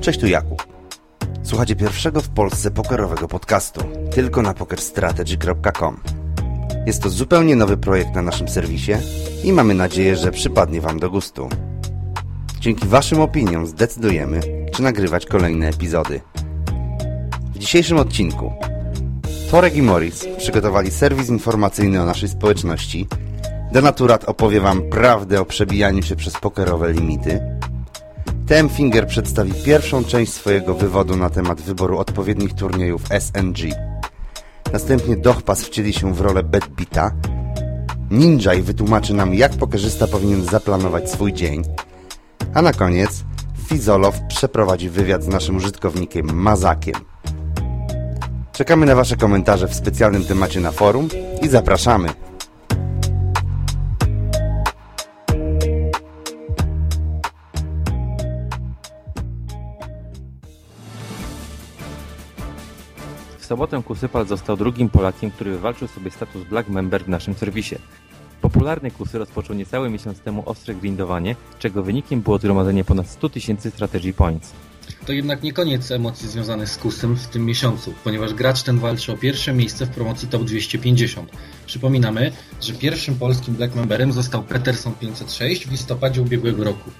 Cześć, tu Jakub. Słuchacie pierwszego w Polsce pokerowego podcastu, tylko na pokerstrategy.com. Jest to zupełnie nowy projekt na naszym serwisie i mamy nadzieję, że przypadnie Wam do gustu. Dzięki Waszym opiniom zdecydujemy, czy nagrywać kolejne epizody. W dzisiejszym odcinku Torek i Morris przygotowali serwis informacyjny o naszej społeczności. Denaturat opowie Wam prawdę o przebijaniu się przez pokerowe limity. TM Finger przedstawi pierwszą część swojego wywodu na temat wyboru odpowiednich turniejów SNG. Następnie Dochpas wcieli się w rolę Bedbita. Ninjaj wytłumaczy nam, jak pokerzysta powinien zaplanować swój dzień. A na koniec Fizolow przeprowadzi wywiad z naszym użytkownikiem Mazakiem. Czekamy na Wasze komentarze w specjalnym temacie na forum i zapraszamy! Sobotę Kusypal został drugim Polakiem, który wywalczył sobie status Black Member w naszym serwisie. Popularny Kusy rozpoczął niecały miesiąc temu ostre grindowanie, czego wynikiem było zgromadzenie ponad 100 tysięcy strategy points. To jednak nie koniec emocji związanych z kusem w tym miesiącu, ponieważ gracz ten walczy o pierwsze miejsce w promocji Top 250. Przypominamy, że pierwszym polskim Black Memberem został Peterson 506 w listopadzie ubiegłego roku.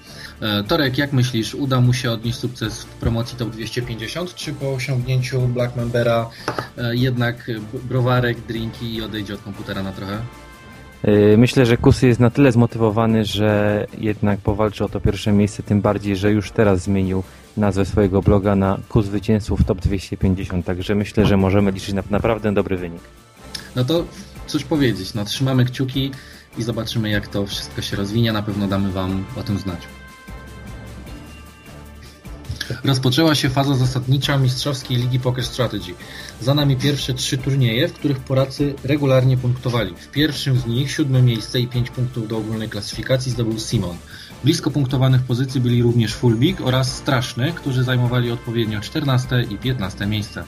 E, Torek, jak myślisz, uda mu się odnieść sukces w promocji Top 250, czy po osiągnięciu Black Membera e, jednak browarek, drinki i odejdzie od komputera na trochę? Yy, Myślę, że Kusy jest na tyle zmotywowany, że jednak powalczy o to pierwsze miejsce, tym bardziej, że już teraz zmienił nazwę swojego bloga na Kus Zwycięzców Top 250, także myślę, że możemy liczyć na naprawdę dobry wynik. No to cóż powiedzieć, no trzymamy kciuki i zobaczymy jak to wszystko się rozwinie, na pewno damy Wam o tym znać. Rozpoczęła się faza zasadnicza Mistrzowskiej Ligi Poker Strategy. Za nami pierwsze trzy turnieje, w których Polacy regularnie punktowali. W pierwszym z nich siódme miejsce i pięć punktów do ogólnej klasyfikacji zdobył Simon. Blisko punktowanych pozycji byli również Fulbik oraz Straszny, którzy zajmowali odpowiednio 14 i 15 miejsce.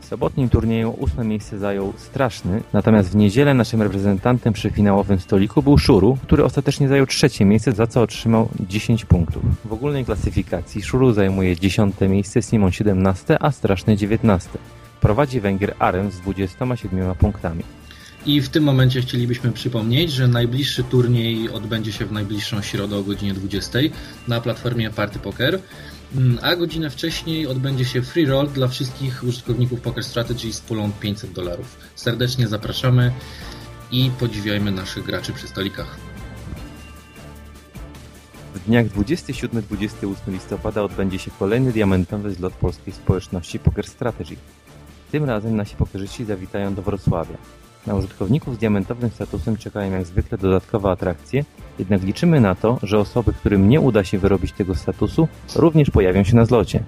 W sobotnim turnieju ósme miejsce zajął Straszny, natomiast w niedzielę naszym reprezentantem przy finałowym stoliku był Szuru, który ostatecznie zajął trzecie miejsce, za co otrzymał 10 punktów. W ogólnej klasyfikacji Szuru zajmuje 10 miejsce, Simon 17, a Straszny 19. Prowadzi Węgier Arem z 27 punktami. I w tym momencie chcielibyśmy przypomnieć, że najbliższy turniej odbędzie się w najbliższą środę o godzinie 20 na platformie Party Poker, Mm, a godzinę wcześniej odbędzie się free roll dla wszystkich użytkowników Poker Strategy z pulą 500 dolarów. Serdecznie zapraszamy i podziwiajmy naszych graczy przy stolikach. W dniach 27-28 listopada odbędzie się kolejny diamentowy zlot polskiej społeczności Poker Strategy. Tym razem nasi pokerzyści zawitają do Wrocławia. Na użytkowników z diamentowym statusem czekają jak zwykle dodatkowe atrakcje, jednak liczymy na to, że osoby, którym nie uda się wyrobić tego statusu, również pojawią się na zlocie.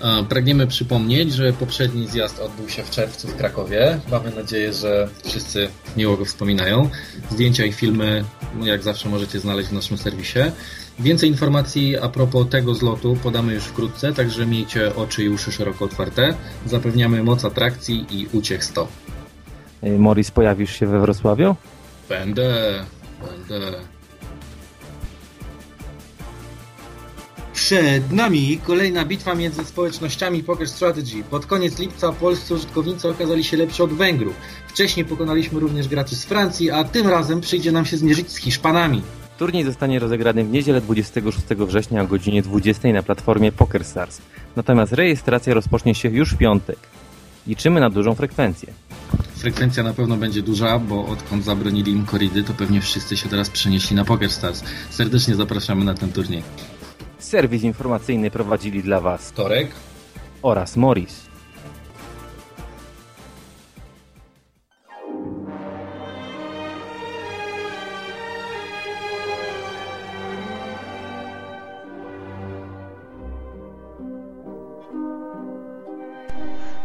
E, Pragniemy przypomnieć, że poprzedni zjazd odbył się w czerwcu w Krakowie. Mamy nadzieję, że wszyscy miło go wspominają. Zdjęcia i filmy, jak zawsze, możecie znaleźć w naszym serwisie. Więcej informacji a propos tego zlotu podamy już wkrótce, także miejcie oczy i uszy szeroko otwarte. Zapewniamy moc atrakcji i uciech 100. Ej, Morris, pojawisz się we Wrocławiu? Będę, będę. Przed nami kolejna bitwa między społecznościami Poker Strategy. Pod koniec lipca polscy użytkownicy okazali się lepsi od Węgrów. Wcześniej pokonaliśmy również graczy z Francji, a tym razem przyjdzie nam się zmierzyć z Hiszpanami. Turniej zostanie rozegrany w niedzielę 26 września o godzinie 20 na platformie PokerStars. Natomiast rejestracja rozpocznie się już w piątek. Liczymy na dużą frekwencję. Frekwencja na pewno będzie duża, bo odkąd zabronili im koridy, to pewnie wszyscy się teraz przenieśli na PokerStars. Serdecznie zapraszamy na ten turniej. Serwis informacyjny prowadzili dla Was Torek, oraz Morris.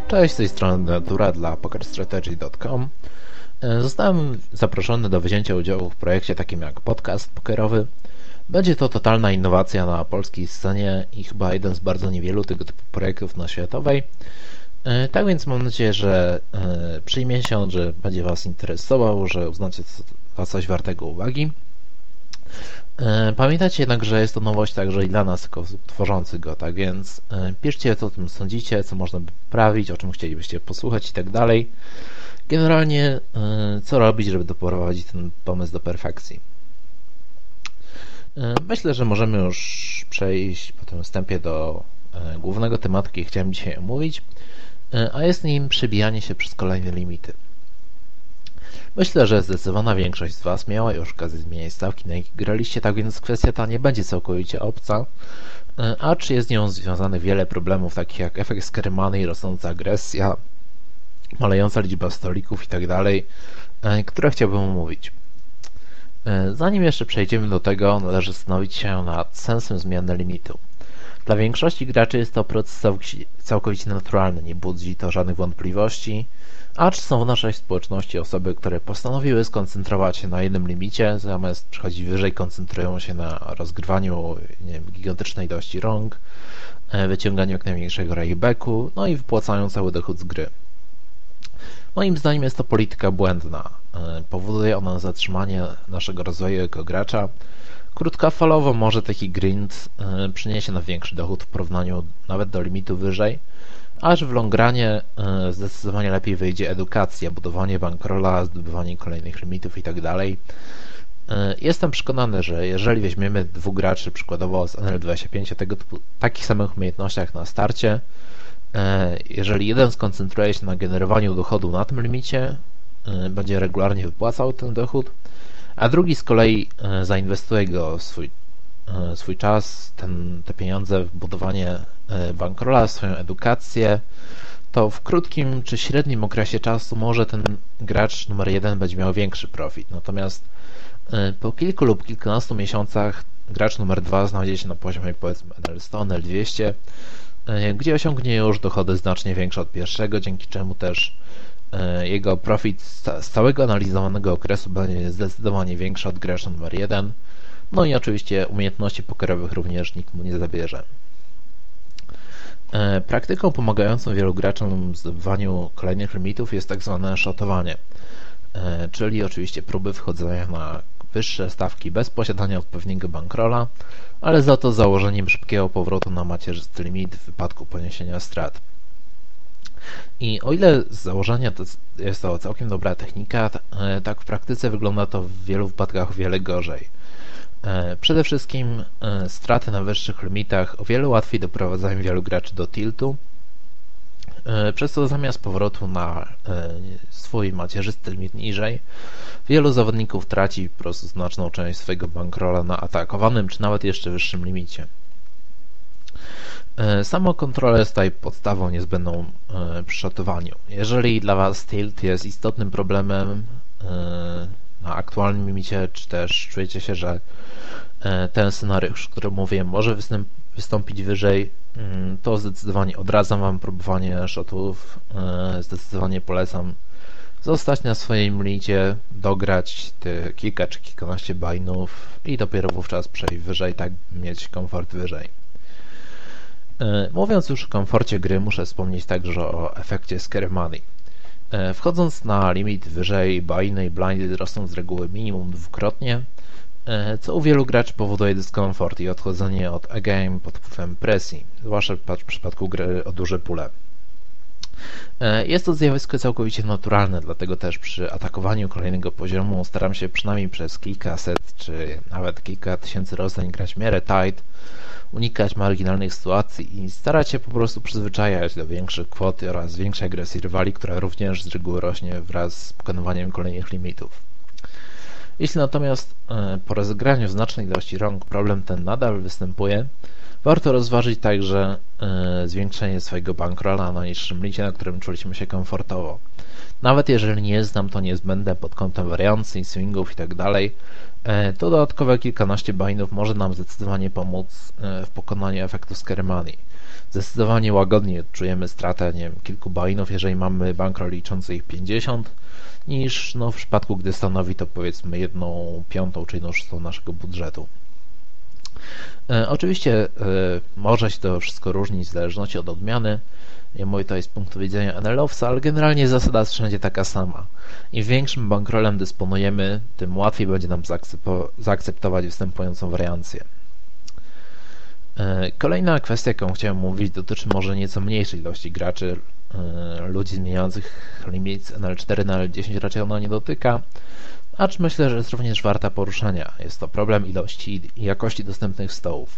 Cześć, z tej strony Natura dla pokerstrategy.com. E, Zostałem zaproszony do wzięcia udziału w projekcie takim jak podcast pokerowy. Będzie to totalna innowacja na polskiej scenie i chyba jeden z bardzo niewielu tego typu projektów na światowej. E, Tak więc mam nadzieję, że e, przyjmie się on, że będzie Was interesował, że uznacie za coś wartego uwagi. E, pamiętajcie jednak, że jest to nowość także i dla nas, jako osób tworzących go, tak więc e, piszcie, co o tym sądzicie, co można by poprawić, o czym chcielibyście posłuchać i tak dalej. Generalnie, e, co robić, żeby doprowadzić ten pomysł do perfekcji. Myślę, że możemy już przejść po tym wstępie do głównego tematu, jaki chciałem dzisiaj omówić, a jest nim przebijanie się przez kolejne limity. Myślę, że zdecydowana większość z Was miała już okazję zmieniać stawki, na jakich graliście, tak więc kwestia ta nie będzie całkowicie obca, e, a czy jest z nią związane wiele problemów, takich jak efekt skermany i rosnąca agresja, malejąca liczba stolików itd., tak e, które chciałbym omówić. E, zanim jeszcze przejdziemy do tego, należy zastanowić się nad sensem zmiany limitu. Dla większości graczy jest to proces całkowicie naturalny, nie budzi to żadnych wątpliwości, acz są w naszej społeczności osoby, które postanowiły skoncentrować się na jednym limicie, zamiast przechodzić wyżej, koncentrują się na rozgrywaniu wiem, gigantycznej ilości rąk, e, wyciąganiu jak największego raybacku, no i wypłacają cały dochód z gry. Moim zdaniem jest to polityka błędna. E, powoduje ona zatrzymanie naszego rozwoju jako gracza. Krótkofalowo może taki grind e, przyniesie na większy dochód w porównaniu nawet do limitu wyżej, aż w longranie e, zdecydowanie lepiej wyjdzie edukacja, budowanie bankrola, zdobywanie kolejnych limitów itd. Tak e, jestem przekonany, że jeżeli weźmiemy dwóch graczy przykładowo z NL25 o tego typu, takich samych umiejętnościach na starcie, jeżeli jeden skoncentruje się na generowaniu dochodu na tym limicie, będzie regularnie wypłacał ten dochód, a drugi z kolei zainwestuje go swój E, swój czas, ten, te pieniądze w budowanie e, bankrola, swoją edukację, to w krótkim czy średnim okresie czasu może ten gracz numer jeden będzie miał większy profit. Natomiast e, po kilku lub kilkunastu miesiącach gracz numer dwa znajdzie się na poziomie powiedzmy NL100, NL200, gdzie osiągnie już dochody znacznie większe od pierwszego, dzięki czemu też jego profit z całego analizowanego okresu będzie zdecydowanie większy od gracza numer jeden. No i oczywiście umiejętności pokerowych również nikt mu nie zabierze. E, praktyką pomagającą wielu graczom w zdobywaniu kolejnych limitów jest tak zwane shotowanie, e, czyli oczywiście próby wchodzenia na wyższe stawki bez posiadania odpowiedniego bankrola, ale za to założeniem szybkiego powrotu na macierzysty limit w wypadku poniesienia strat. I o ile z założenia to jest to całkiem dobra technika, e, tak w praktyce wygląda to w wielu wypadkach o wiele gorzej. E, przede wszystkim e, straty na wyższych limitach o wiele łatwiej doprowadzają wielu graczy do tiltu, przez co zamiast powrotu na swój macierzysty limit niżej, wielu zawodników traci po prostu znaczną część swojego bankrola na atakowanym czy nawet jeszcze wyższym limicie. Samo kontrola jest tutaj podstawą niezbędną przy szatowaniu. Jeżeli dla Was tilt jest istotnym problemem, na aktualnym limicie, czy też czujecie się, że e, ten scenariusz, który mówię, może wystąpić wyżej, mm, to zdecydowanie odradzam Wam próbowanie shotów, e, zdecydowanie polecam zostać na swoim limicie, dograć te kilka czy kilkanaście bainów i dopiero wówczas przejść wyżej, tak mieć komfort wyżej. E, mówiąc już o komforcie gry, muszę wspomnieć także o efekcie Scary Money. E, wchodząc na limit wyżej, bainy i blindy rosną z reguły minimum dwukrotnie, e, co u wielu graczy powoduje dyskomfort i odchodzenie od a-game pod wpływem presji, zwłaszcza w przypadku gry o duże pule. E, jest to zjawisko całkowicie naturalne, dlatego też przy atakowaniu kolejnego poziomu staram się przynajmniej przez kilka set czy nawet kilka tysięcy rozdania grać miarę tight, unikać marginalnych sytuacji i starać się po prostu przyzwyczajać do większych kwot oraz większej agresji rywali, która również z reguły rośnie wraz z pokonywaniem kolejnych limitów. Jeśli natomiast e, po rozegraniu znacznej ilości rąk problem ten nadal występuje, warto rozważyć także e, zwiększenie swojego bankrola na niższym licie, na którym czuliśmy się komfortowo. Nawet jeżeli nie jest nam to niezbędne pod kątem wariancji, swingów itd., tak E, to dodatkowe kilkanaście bainów może nam zdecydowanie pomóc e, w pokonaniu efektu Skermani. Zdecydowanie łagodniej odczujemy stratę nie wiem, kilku bainów, jeżeli mamy bankroll liczący ich 50, niż no, w przypadku, gdy stanowi to powiedzmy jedną piątą czy jedną szóstą naszego budżetu. E, oczywiście e, może się to wszystko różnić w zależności od odmiany, Nie mówię to z punktu widzenia NLowca, ale generalnie zasada jest wszędzie taka sama. Im większym bankrolem dysponujemy, tym łatwiej będzie nam zaakceptować występującą wariancję. E, kolejna kwestia, jaką chciałem mówić, dotyczy może nieco mniejszej ilości graczy. Ludzi zmieniających limit z NL4 na NL10 raczej ona nie dotyka, acz myślę, że jest również warta poruszenia. Jest to problem ilości i jakości dostępnych stołów.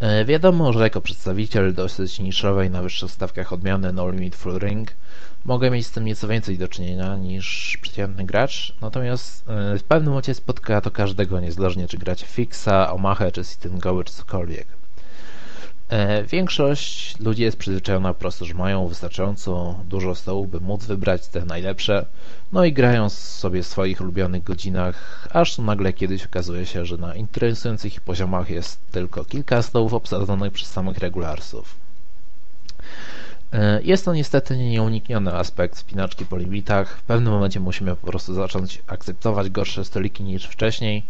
E, wiadomo, że jako przedstawiciel dosyć niszowej na wyższych stawkach odmiany No Limit Full Ring mogę mieć z tym nieco więcej do czynienia niż przeciętny gracz, natomiast e, w pewnym momencie spotka to każdego, niezależnie czy gracie Fixa, Omaha, czy Sit Go, czy cokolwiek. E, większość ludzi jest przyzwyczajona po prostu, że mają wystarczająco dużo stołów, by móc wybrać te najlepsze, no i grają sobie w swoich ulubionych godzinach, aż nagle kiedyś okazuje się, że na interesujących poziomach jest tylko kilka stołów obsadzonych przez samych regularsów. E, jest to niestety nieunikniony aspekt spinaczki po limitach. W pewnym momencie musimy po prostu zacząć akceptować gorsze stoliki niż wcześniej,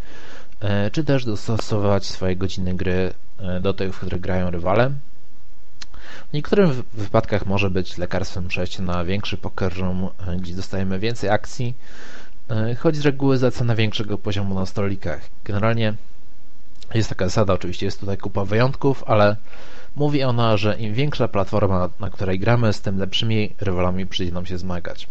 e, czy też dostosować swoje godziny gry do tych, w których grają rywale. W niektórych wypadkach może być lekarstwem przejście na większy poker room, gdzie dostajemy więcej akcji, choć z reguły za cenę większego poziomu na stolikach. Generalnie jest taka zasada, oczywiście jest tutaj kupa wyjątków, ale Mówi ona, że im większa platforma, na której gramy, z tym lepszymi rywalami przyjdzie nam się zmagać.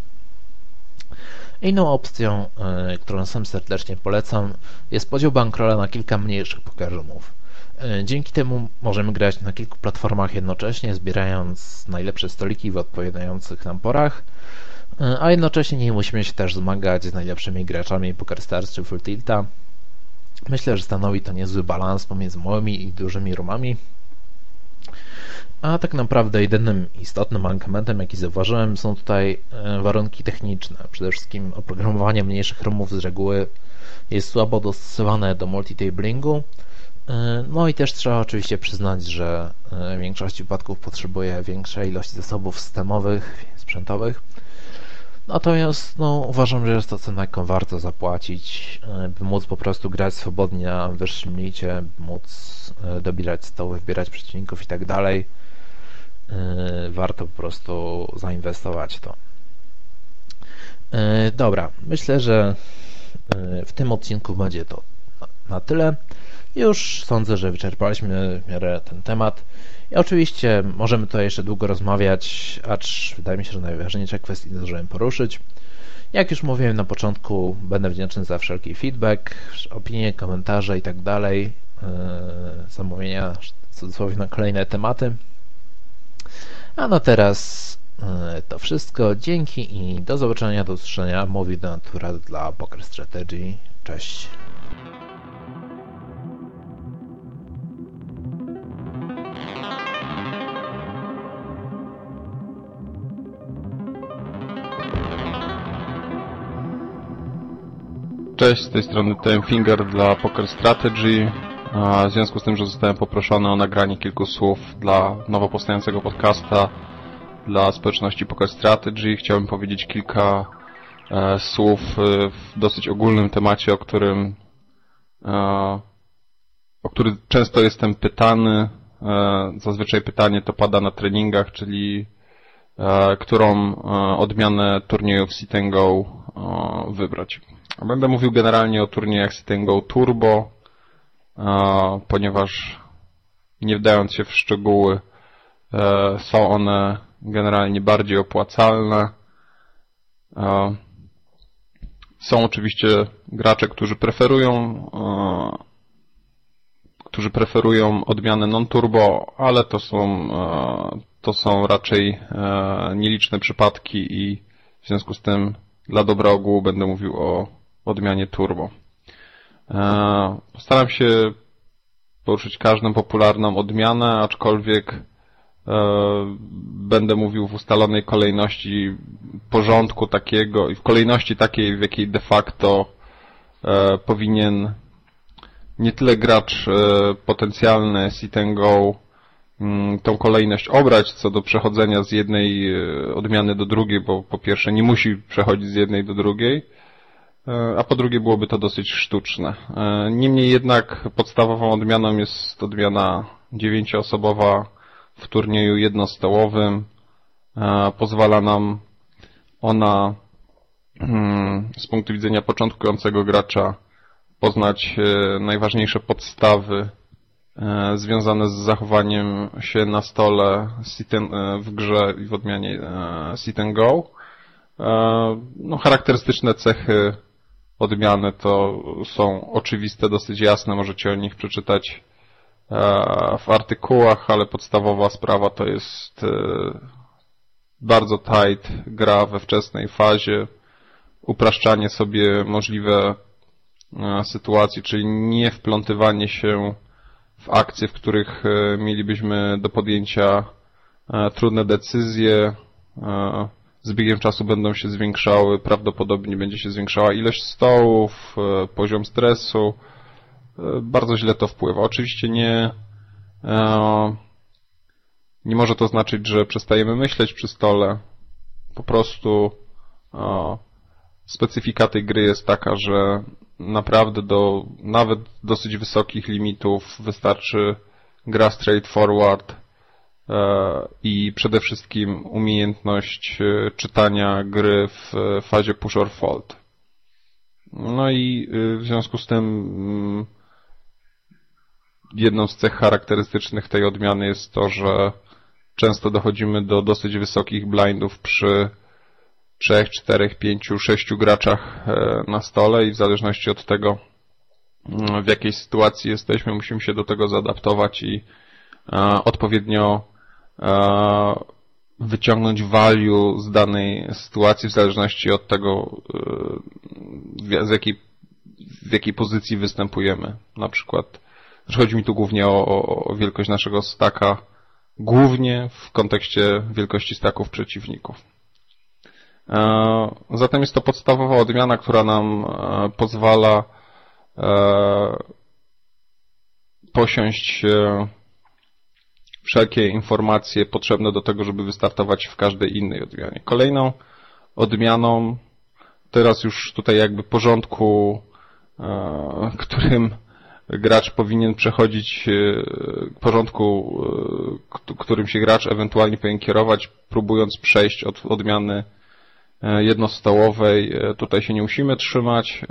Inną opcją, e, którą sam serdecznie polecam, jest podział bankrola na kilka mniejszych pokerzumów. E, dzięki temu możemy grać na kilku platformach jednocześnie, zbierając najlepsze stoliki w odpowiadających nam porach, e, a jednocześnie nie musimy się też zmagać z najlepszymi graczami Poker Stars czy Full Tilta. Myślę, że stanowi to niezły balans pomiędzy małymi i dużymi rumami, a tak naprawdę jedynym istotnym mankamentem, jaki zauważyłem, są tutaj e, warunki techniczne. Przede wszystkim oprogramowanie mniejszych rumów z reguły jest słabo dostosowane do multitablingu. E, no i też trzeba oczywiście przyznać, że e, w większości wypadków potrzebuje większej ilości zasobów systemowych, sprzętowych. Natomiast no, uważam, że jest to cena, jaką warto zapłacić, by móc po prostu grać swobodnie na wyższym licie, móc dobierać stoły, wybierać przeciwników i tak dalej. E, warto po prostu zainwestować w to. E, dobra, myślę, że e, w tym odcinku będzie to na tyle. Już sądzę, że wyczerpaliśmy w miarę ten temat. I oczywiście możemy tutaj jeszcze długo rozmawiać, acz wydaje mi się, że najważniejsze kwestie zdążyłem poruszyć. Jak już mówiłem na początku, będę wdzięczny za wszelki feedback, opinie, komentarze i tak dalej, zamówienia w cudzysłowie na kolejne tematy. A no teraz e, to wszystko. Dzięki i do zobaczenia, do usłyszenia. Mówi do Natura dla Poker Strategy. Cześć. Cześć, z tej strony Finger dla Poker Strategy. W związku z tym, że zostałem poproszony o nagranie kilku słów dla nowo powstającego podcasta dla społeczności Poker Strategy, chciałbym powiedzieć kilka e, słów e, w dosyć ogólnym temacie, o którym e, o który często jestem pytany. Zazwyczaj pytanie to pada na treningach, czyli którą odmianę turniejów Sit Go wybrać. Będę mówił generalnie o turniejach Sit Go Turbo, ponieważ nie wdając się w szczegóły, e, są one generalnie bardziej opłacalne. Są oczywiście gracze, którzy preferują którzy preferują odmianę non-turbo, ale to są, to są raczej e, nieliczne przypadki i w związku z tym dla dobra ogółu będę mówił o odmianie turbo. E, postaram się poruszyć każdą popularną odmianę, aczkolwiek e, będę mówił w ustalonej kolejności porządku takiego i w kolejności takiej, w jakiej de facto e, powinien nie tyle gracz potencjalny sit and go mm, tą kolejność obrać co do przechodzenia z jednej odmiany do drugiej, bo po pierwsze nie musi przechodzić z jednej do drugiej, a po drugie byłoby to dosyć sztuczne. E, niemniej jednak podstawową odmianą jest odmiana dziewięcioosobowa w turnieju jednostołowym. Pozwala nam ona hmm, z punktu widzenia początkującego gracza poznać najważniejsze podstawy związane z zachowaniem się na stole w grze i w odmianie sit and go. No, charakterystyczne cechy odmiany to są oczywiste, dosyć jasne, możecie o nich przeczytać e, w artykułach, ale podstawowa sprawa to jest e, bardzo tight gra we wczesnej fazie, upraszczanie sobie możliwe e, sytuacji, czyli nie wplątywanie się w akcje, w których mielibyśmy do podjęcia trudne decyzje, z biegiem czasu będą się zwiększały, prawdopodobnie będzie się zwiększała ilość stołów, e, poziom stresu. E, bardzo źle to wpływa. Oczywiście nie, e, nie może to znaczyć, że przestajemy myśleć przy stole. Po prostu specyfika tej gry jest taka, że naprawdę do nawet dosyć wysokich limitów wystarczy gra straightforward, i przede wszystkim umiejętność e, czytania gry w fazie push or fold. No i e, w związku z tym mm, jedną z cech charakterystycznych tej odmiany jest to, że często dochodzimy do dosyć wysokich blindów przy 3, 4, 5, 6 graczach na stole i w zależności od tego mm, w jakiej sytuacji jesteśmy musimy się do tego zaadaptować i odpowiednio E, wyciągnąć value z danej sytuacji w zależności od tego, e, z jakiej, w jakiej pozycji występujemy. Na przykład, chodzi mi tu głównie o, o wielkość naszego staka, głównie w kontekście wielkości staków przeciwników. E, zatem jest to podstawowa odmiana, która nam pozwala posiąść wszelkie informacje potrzebne do tego, żeby wystartować w każdej innej odmianie. Kolejną odmianą, teraz już tutaj jakby porządku, e, którym gracz powinien przechodzić, e, porządku, e, którym się gracz ewentualnie powinien kierować, próbując przejść od odmiany jednostołowej. Tutaj się nie musimy trzymać.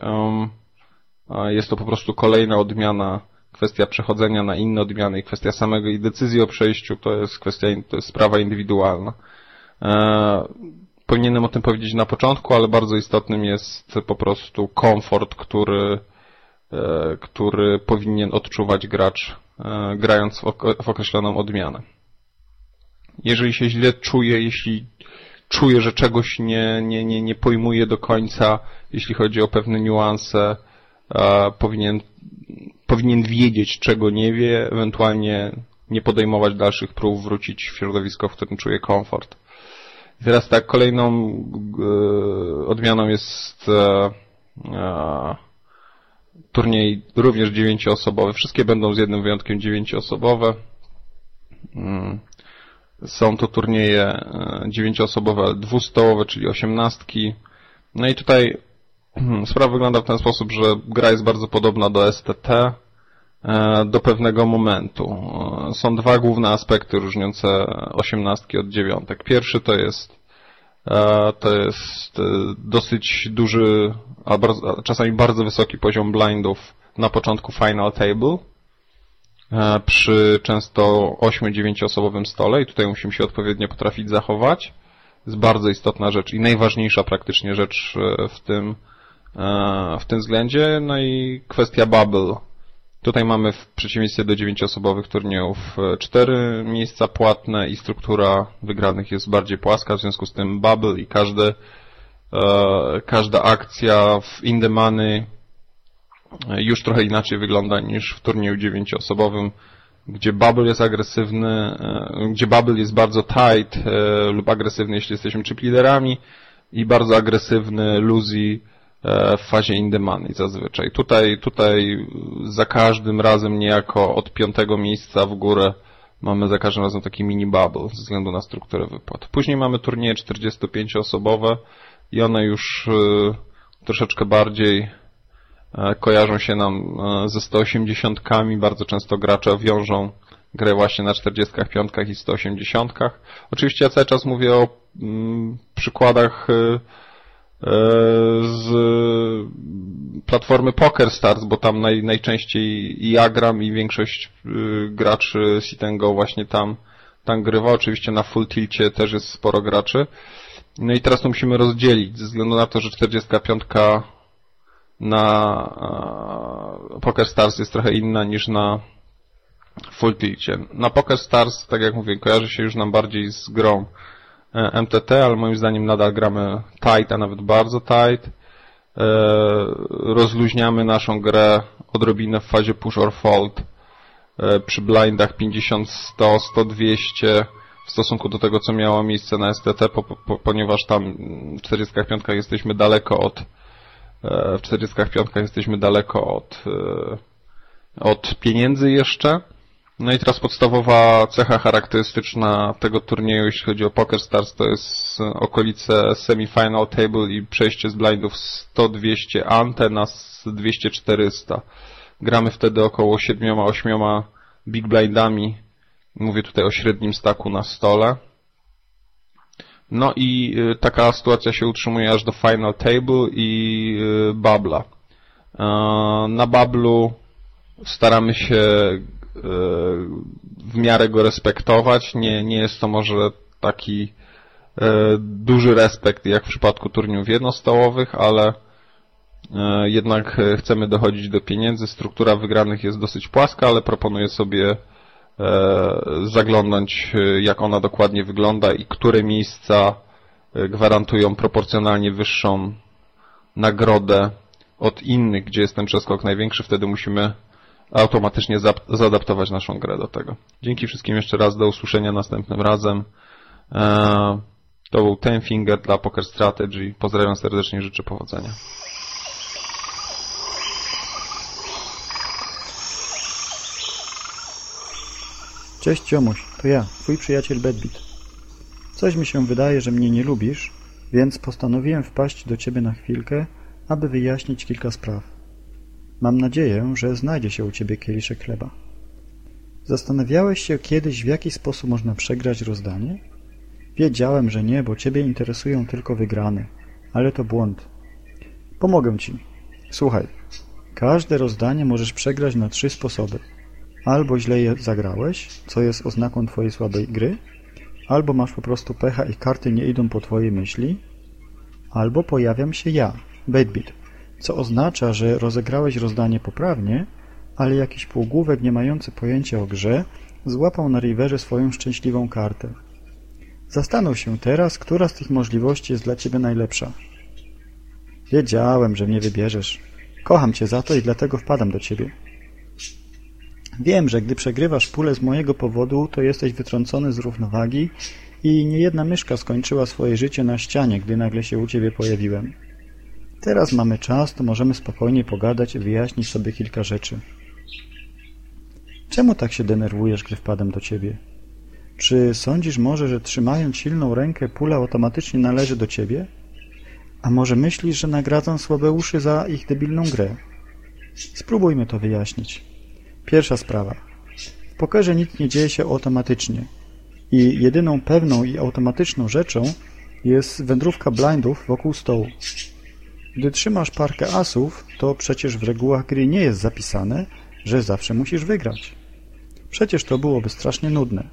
Jest to po prostu kolejna odmiana kwestia przechodzenia na inne odmiany i kwestia samego i decyzji o przejściu to jest kwestia, to jest sprawa indywidualna. E, powinienem o tym powiedzieć na początku, ale bardzo istotnym jest po prostu komfort, który, e, który powinien odczuwać gracz e, grając w, w określoną odmianę. Jeżeli się źle czuje, jeśli czuje, że czegoś nie, nie, nie, nie pojmuje do końca, jeśli chodzi o pewne niuanse, powinien powinien wiedzieć, czego nie wie, ewentualnie nie podejmować dalszych prób, wrócić w środowisko, w którym czuje komfort. Teraz tak, kolejną e, odmianą jest e, e, turniej również dziewięcioosobowy. Wszystkie będą z jednym wyjątkiem dziewięcioosobowe. Mm. Są to turnieje e, dziewięcioosobowe, dwustołowe, czyli osiemnastki. No i tutaj sprawa wygląda w ten sposób, że gra jest bardzo podobna do STT do pewnego momentu. E, są dwa główne aspekty różniące osiemnastki od dziewiątek. Pierwszy to jest e, to jest dosyć duży, a czasami bardzo wysoki poziom blindów na początku final table przy często 8-9 osobowym stole i tutaj musimy się odpowiednio potrafić zachować. Jest bardzo istotna rzecz i najważniejsza praktycznie rzecz w tym E, w tym względzie. No i kwestia bubble. Tutaj mamy w przeciwieństwie do dziewięcioosobowych turniejów e, cztery miejsca płatne i struktura wygranych jest bardziej płaska, w związku z tym bubble i każde, e, każda akcja w in the money już trochę inaczej wygląda niż w turnieju dziewięcioosobowym, gdzie bubble jest agresywny, gdzie bubble jest bardzo tight lub agresywny, jeśli jesteśmy chip liderami i bardzo agresywny Luzi E, w fazie in money zazwyczaj. Tutaj, tutaj za każdym razem niejako od piątego miejsca w górę mamy za każdym razem taki mini bubble ze względu na strukturę wypłat. Później mamy turnieje 45-osobowe i one już e, troszeczkę bardziej e, kojarzą się nam ze 180-kami. Bardzo często gracze wiążą grę właśnie na 45 i 180. Oczywiście ja cały czas mówię o mm, przykładach z platformy Poker Stars, bo tam naj, najczęściej i ja gram i większość graczy Sitengo właśnie tam, tam grywa. Oczywiście na Full Tilcie też jest sporo graczy. No i teraz to musimy rozdzielić, ze względu na to, że 45 na Poker Stars jest trochę inna niż na Full Tilcie. Na Poker Stars, tak jak mówię, kojarzy się już nam bardziej z grą e, MTT, ale moim zdaniem nadal gramy tight, a nawet bardzo tight. E, rozluźniamy naszą grę odrobinę w fazie push or fold e, przy blindach 50, 100, 100, 200 w stosunku do tego, co miało miejsce na STT, po, po, ponieważ tam w 45 jesteśmy daleko od w 45 jesteśmy daleko od od pieniędzy jeszcze. No i teraz podstawowa cecha charakterystyczna tego turnieju, jeśli chodzi o Poker Stars, to jest okolice semifinal table i przejście z blindów 100-200 ante na 200-400. Gramy wtedy około 7-8 big blindami. Mówię tutaj o średnim staku na stole. No i y, taka sytuacja się utrzymuje aż do final table i y, babla. Na bablu staramy się e, w miarę go respektować. Nie, nie jest to może taki e, duży respekt jak w przypadku turniejów jednostołowych, ale e, jednak chcemy dochodzić do pieniędzy. Struktura wygranych jest dosyć płaska, ale proponuję sobie zaglądnąć jak ona dokładnie wygląda i które miejsca gwarantują proporcjonalnie wyższą nagrodę od innych, gdzie jest ten przeskok największy. Wtedy musimy automatycznie zaadaptować naszą grę do tego. Dzięki wszystkim jeszcze raz, do usłyszenia następnym razem. E, to był Ten Finger dla Poker Strategy. Pozdrawiam serdecznie, życzę powodzenia. Cześć Ciomuś, to ja, twój przyjaciel Bedbit. Coś mi się wydaje, że mnie nie lubisz, więc postanowiłem wpaść do ciebie na chwilkę, aby wyjaśnić kilka spraw. Mam nadzieję, że znajdzie się u Ciebie kieliszek chleba. Zastanawiałeś się kiedyś, w jaki sposób można przegrać rozdanie? Wiedziałem, że nie, bo Ciebie interesują tylko wygrane, ale to błąd. Pomogę Ci. Słuchaj, każde rozdanie możesz przegrać na trzy sposoby. Albo źle je zagrałeś, co jest oznaką Twojej słabej gry, albo masz po prostu pecha i karty nie idą po Twojej myśli, albo pojawiam się ja, Baitbit, co oznacza, że rozegrałeś rozdanie poprawnie, ale jakiś półgłówek nie mający pojęcia o grze złapał na riverze swoją szczęśliwą kartę. Zastanów się teraz, która z tych możliwości jest dla ciebie najlepsza. Wiedziałem, że mnie wybierzesz. Kocham cię za to i dlatego wpadam do ciebie. Wiem, że gdy przegrywasz pulę z mojego powodu, to jesteś wytrącony z równowagi i niejedna myszka skończyła swoje życie na ścianie, gdy nagle się u ciebie pojawiłem. Teraz mamy czas, to możemy spokojnie pogadać i wyjaśnić sobie kilka rzeczy. Czemu tak się denerwujesz, gdy wpadam do ciebie? Czy sądzisz może, że trzymając silną rękę pula automatycznie należy do ciebie? A może myślisz, że nagradzam słabe uszy za ich debilną grę? Spróbujmy to wyjaśnić. Pierwsza sprawa. W pokerze nic nie dzieje się automatycznie. I jedyną pewną i automatyczną rzeczą jest wędrówka blindów wokół stołu. Gdy trzymasz parkę asów, to przecież w regułach gry nie jest zapisane, że zawsze musisz wygrać. Przecież to byłoby strasznie nudne.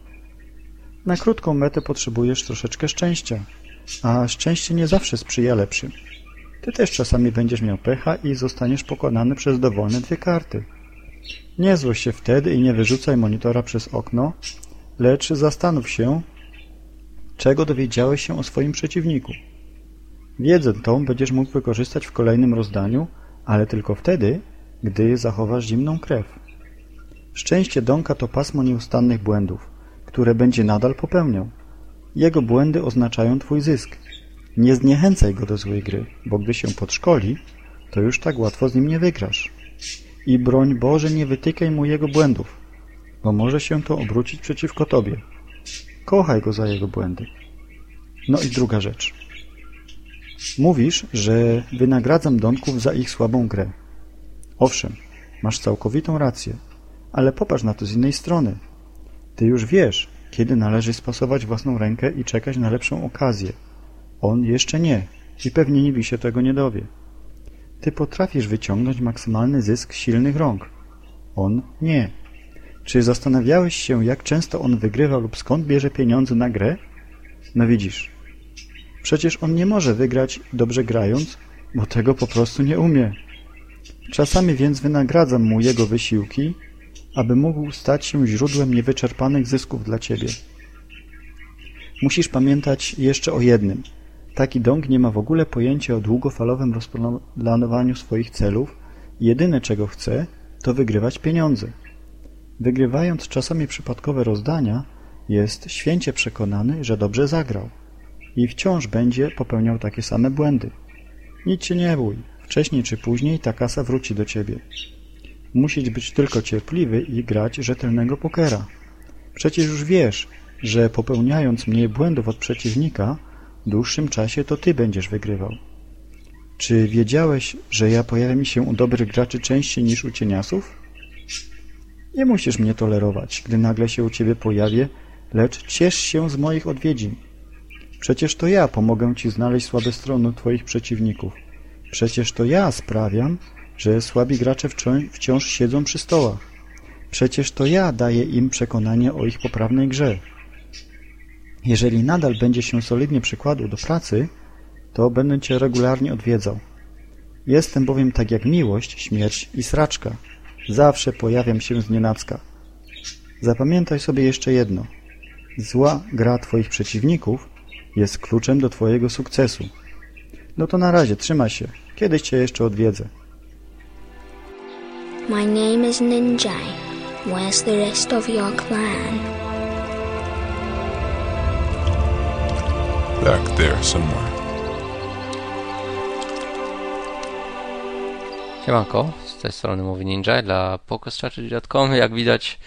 Na krótką metę potrzebujesz troszeczkę szczęścia, a szczęście nie zawsze sprzyja lepszym. Ty też czasami będziesz miał pecha i zostaniesz pokonany przez dowolne dwie karty. Nie złoś się wtedy i nie wyrzucaj monitora przez okno, lecz zastanów się, czego dowiedziałeś się o swoim przeciwniku. Wiedzę tą będziesz mógł wykorzystać w kolejnym rozdaniu, ale tylko wtedy, gdy zachowasz zimną krew. Szczęście Donka to pasmo nieustannych błędów, które będzie nadal popełniał. Jego błędy oznaczają twój zysk. Nie zniechęcaj go do złej gry, bo gdy się podszkoli, to już tak łatwo z nim nie wygrasz. I broń Boże nie wytykaj mu jego błędów, bo może się to obrócić przeciwko tobie. Kochaj go za jego błędy. No i druga rzecz. Mówisz, że wynagradzam Donków za ich słabą grę. Owszem, masz całkowitą rację, ale popatrz na to z innej strony. Ty już wiesz, kiedy należy spasować własną rękę i czekać na lepszą okazję. On jeszcze nie i pewnie nigdy się tego nie dowie. Ty potrafisz wyciągnąć maksymalny zysk silnych rąk. On nie. Czy zastanawiałeś się, jak często on wygrywa lub skąd bierze pieniądze na grę? No widzisz. Przecież on nie może wygrać dobrze grając, bo tego po prostu nie umie. Czasami więc wynagradzam mu jego wysiłki, aby mógł stać się źródłem niewyczerpanych zysków dla ciebie. Musisz pamiętać jeszcze o jednym. Taki dąg nie ma w ogóle pojęcia o długofalowym rozplanowaniu swoich celów. Jedyne czego chce, to wygrywać pieniądze. Wygrywając czasami przypadkowe rozdania, jest święcie przekonany, że dobrze zagrał i wciąż będzie popełniał takie same błędy. Nic się nie bój, wcześniej czy później ta kasa wróci do ciebie. Musisz być tylko cierpliwy i grać rzetelnego pokera. Przecież już wiesz, że popełniając mniej błędów od przeciwnika, w dłuższym czasie to ty będziesz wygrywał. Czy wiedziałeś, że ja pojawiam się u dobrych graczy częściej niż u cieniasów? Nie musisz mnie tolerować, gdy nagle się u ciebie pojawię, lecz ciesz się z moich odwiedzin. Przecież to ja pomogę ci znaleźć słabe strony twoich przeciwników. Przecież to ja sprawiam, że słabi gracze wciąż siedzą przy stołach. Przecież to ja daję im przekonanie o ich poprawnej grze. Jeżeli nadal będzie się solidnie przykładał do pracy, to będę cię regularnie odwiedzał. Jestem bowiem tak jak miłość, śmierć i sraczka. Zawsze pojawiam się z nienacka. Zapamiętaj sobie jeszcze jedno. Zła gra twoich przeciwników jest kluczem do twojego sukcesu. No to na razie, trzymaj się. Kiedyś cię jeszcze odwiedzę. My name is Ninjai. Where's the rest of your clan? Back there somewhere. Siemanko, z tej strony mówi Ninja dla PokerStrategy.com. Jak widać,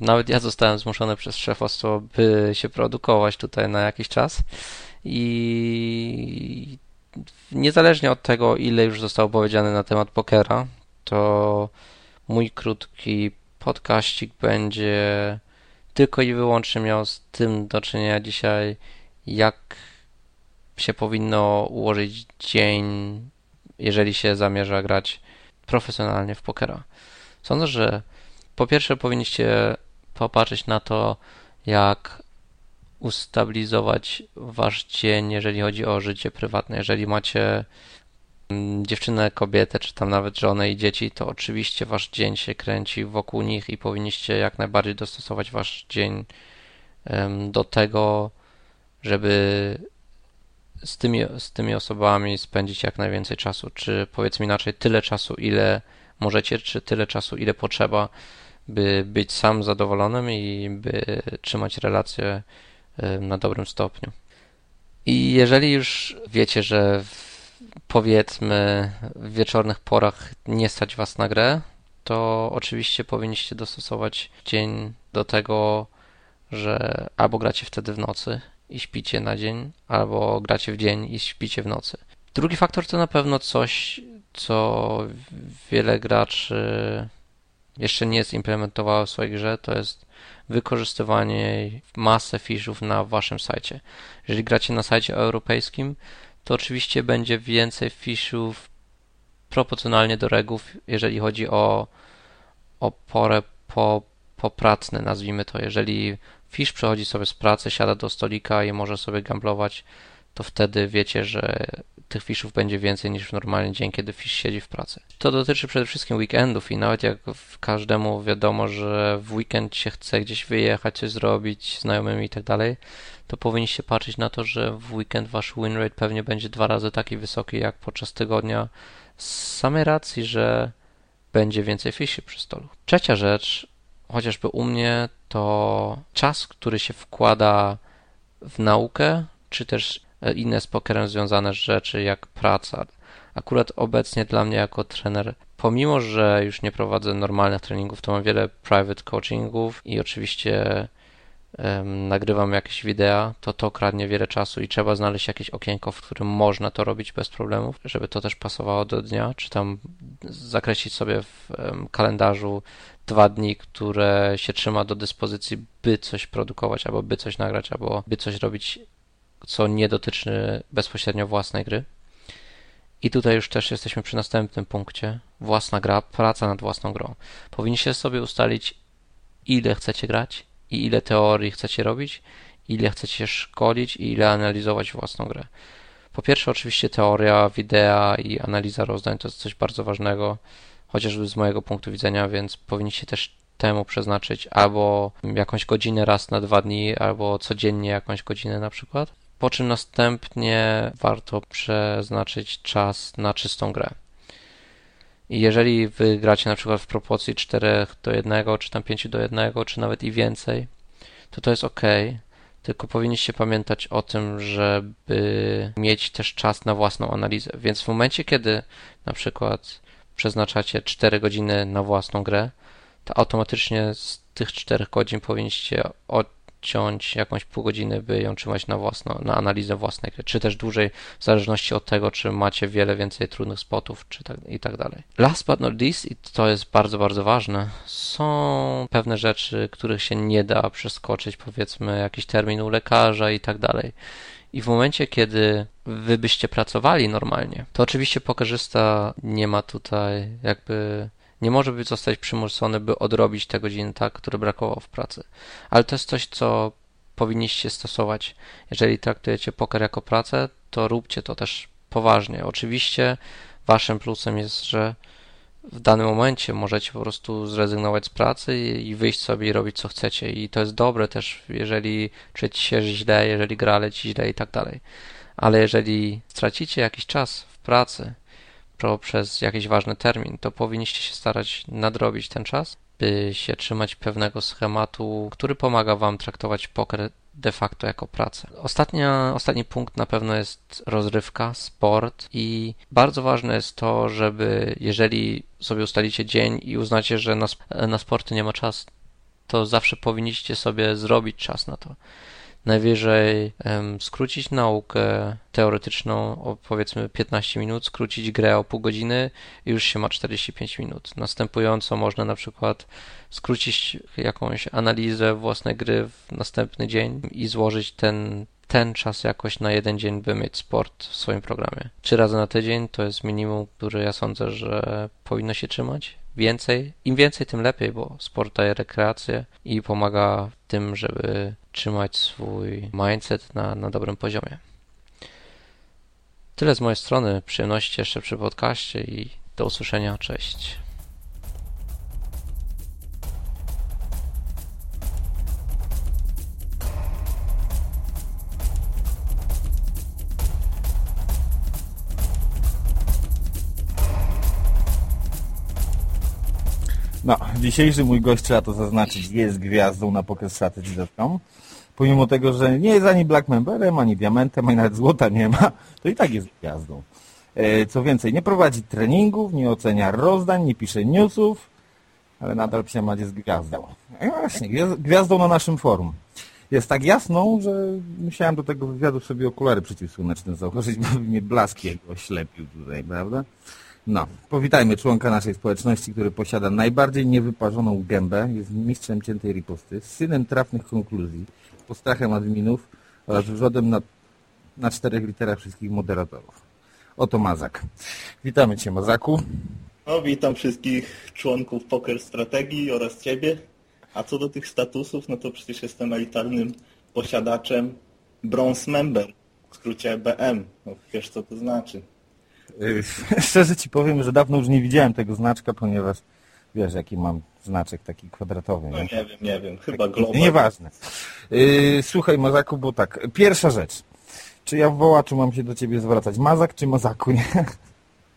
nawet ja zostałem zmuszony przez szefostwo, by się produkować tutaj na jakiś czas. I niezależnie od tego, ile już zostało powiedziane na temat pokera, to mój krótki podkaścik będzie tylko i wyłącznie miał z tym do czynienia dzisiaj, jak się powinno ułożyć dzień, jeżeli się zamierza grać profesjonalnie w pokera. Sądzę, że po pierwsze powinniście popatrzeć na to, jak ustabilizować wasz dzień, jeżeli chodzi o życie prywatne. Jeżeli macie mm, dziewczynę, kobietę, czy tam nawet żonę i dzieci, to oczywiście wasz dzień się kręci wokół nich i powinniście jak najbardziej dostosować wasz dzień do tego, żeby z tymi, z tymi osobami spędzić jak najwięcej czasu, czy powiedzmy inaczej, tyle czasu, ile możecie, czy tyle czasu, ile potrzeba, by być sam zadowolonym i by trzymać relacje na dobrym stopniu. I jeżeli już wiecie, że w, powiedzmy w wieczornych porach nie stać was na grę, to oczywiście powinniście dostosować dzień do tego, że albo gracie wtedy w nocy i śpicie na dzień, albo gracie w dzień i śpicie w nocy. Drugi faktor to na pewno coś, co wiele graczy jeszcze nie zimplementowało w swojej grze, to jest wykorzystywanie masę fishów na waszym sajcie. Jeżeli gracie na sajcie europejskim, to oczywiście będzie więcej fishów proporcjonalnie do reguł, jeżeli chodzi o, o porę po, popracne, nazwijmy to. Jeżeli fish przechodzi sobie z pracy, siada do stolika i może sobie gamblować, to wtedy wiecie, że tych fishów będzie więcej niż w normalny dzień, kiedy fish siedzi w pracy. To dotyczy przede wszystkim weekendów i nawet jak każdemu wiadomo, że w weekend się chce gdzieś wyjechać, coś zrobić, znajomymi i tak dalej, to powinniście patrzeć na to, że w weekend wasz win rate pewnie będzie dwa razy taki wysoki jak podczas tygodnia z samej racji, że będzie więcej fiszy przy stolu. Trzecia rzecz, chociażby u mnie, to czas, który się wkłada w naukę, czy też inne z pokerem związane rzeczy, jak praca. Akurat obecnie dla mnie jako trener, pomimo że już nie prowadzę normalnych treningów, to mam wiele private coachingów i oczywiście em, nagrywam jakieś wideo, to to kradnie wiele czasu i trzeba znaleźć jakieś okienko, w którym można to robić bez problemów, żeby to też pasowało do dnia, czy tam zakreślić sobie w em, kalendarzu dwa dni, które się trzyma do dyspozycji, by coś produkować, albo by coś nagrać, albo by coś robić, co nie dotyczy bezpośrednio własnej gry. I tutaj już też jesteśmy przy następnym punkcie. Własna gra, praca nad własną grą. Powinniście sobie ustalić, ile chcecie grać i ile teorii chcecie robić, ile chcecie szkolić i ile analizować własną grę. Po pierwsze, oczywiście teoria, wideo i analiza rozdań to jest coś bardzo ważnego, chociażby z mojego punktu widzenia, więc powinniście też temu przeznaczyć albo jakąś godzinę raz na dwa dni, albo codziennie jakąś godzinę na przykład. Po czym następnie warto przeznaczyć czas na czystą grę. I jeżeli wy gracie na przykład w proporcji 4 do 1, czy tam 5 do 1, czy nawet i więcej, to to jest ok. Tylko powinniście pamiętać o tym, żeby mieć też czas na własną analizę. Więc w momencie, kiedy na przykład przeznaczacie 4 godziny na własną grę, to automatycznie z tych 4 godzin powinniście odciąć jakąś pół godziny, by ją trzymać na własną, na analizę własnej gry, czy też dłużej, w zależności od tego, czy macie wiele więcej trudnych spotów, czy tak, i tak dalej. Last but not least, i to jest bardzo, bardzo ważne, są pewne rzeczy, których się nie da przeskoczyć, powiedzmy jakiś termin u lekarza i tak dalej. I w momencie, kiedy wy byście pracowali normalnie, to oczywiście pokerzysta nie ma tutaj jakby nie może być zostać przymuszony, by odrobić te godziny tak, które brakowało w pracy. Ale to jest coś, co powinniście stosować. Jeżeli traktujecie poker jako pracę, to róbcie to też poważnie. Oczywiście waszym plusem jest, że w danym momencie możecie po prostu zrezygnować z pracy i wyjść sobie i robić co chcecie. I to jest dobre też, jeżeli czujecie się źle, jeżeli gra leci źle i tak dalej. Ale jeżeli stracicie jakiś czas w pracy, przez jakiś ważny termin, to powinniście się starać nadrobić ten czas, by się trzymać pewnego schematu, który pomaga Wam traktować poker de facto jako pracę. Ostatnia, ostatni punkt na pewno jest rozrywka, sport i bardzo ważne jest to, żeby jeżeli sobie ustalicie dzień i uznacie, że na, na sporty nie ma czasu, to zawsze powinniście sobie zrobić czas na to najwyżej skrócić naukę teoretyczną o powiedzmy 15 minut, skrócić grę o pół godziny i już się ma 45 minut. Następująco można na przykład skrócić jakąś analizę własnej gry w następny dzień i złożyć ten ten czas jakoś na jeden dzień, by mieć sport w swoim programie. Trzy razy na tydzień to jest minimum, które ja sądzę, że powinno się trzymać więcej. Im więcej, tym lepiej, bo sport daje rekreację i pomaga w tym, żeby trzymać swój mindset na, na dobrym poziomie. Tyle z mojej strony. Przyjemności jeszcze przy podcaście i do usłyszenia. Cześć. No, dzisiejszy mój gość, trzeba to zaznaczyć, jest gwiazdą na pokerstrategy.com. Pomimo tego, że nie jest ani black memberem, ani diamentem, ani nawet złota nie ma, to i tak jest gwiazdą. E, co więcej, nie prowadzi treningów, nie ocenia rozdań, nie pisze newsów, ale nadal psiamać jest gwiazdą. No właśnie, gwiazdą na naszym forum. Jest tak jasną, że musiałem do tego wywiadu sobie okulary przeciwsłoneczne założyć, bo mnie blask jego oślepił tutaj, prawda? No, powitajmy członka naszej społeczności, który posiada najbardziej niewyparzoną gębę, jest mistrzem ciętej riposty, synem trafnych konkluzji, postrachem adminów oraz wrzodem na, na czterech literach wszystkich moderatorów. Oto Mazak. Witamy Cię, Mazaku. No, witam wszystkich członków Poker Strategii oraz Ciebie. A co do tych statusów, no to przecież jestem elitarnym posiadaczem Bronze Member, w skrócie BM. No, wiesz co to znaczy. Szczerze Ci powiem, że dawno już nie widziałem tego znaczka, ponieważ wiesz, jaki mam znaczek taki kwadratowy. No nie, nie wiem, nie wiem, chyba global. Nieważne. Yy, słuchaj, Mazaku, bo tak, pierwsza rzecz. Czy ja w wołaczu mam się do Ciebie zwracać? Mazak czy Mazaku, nie?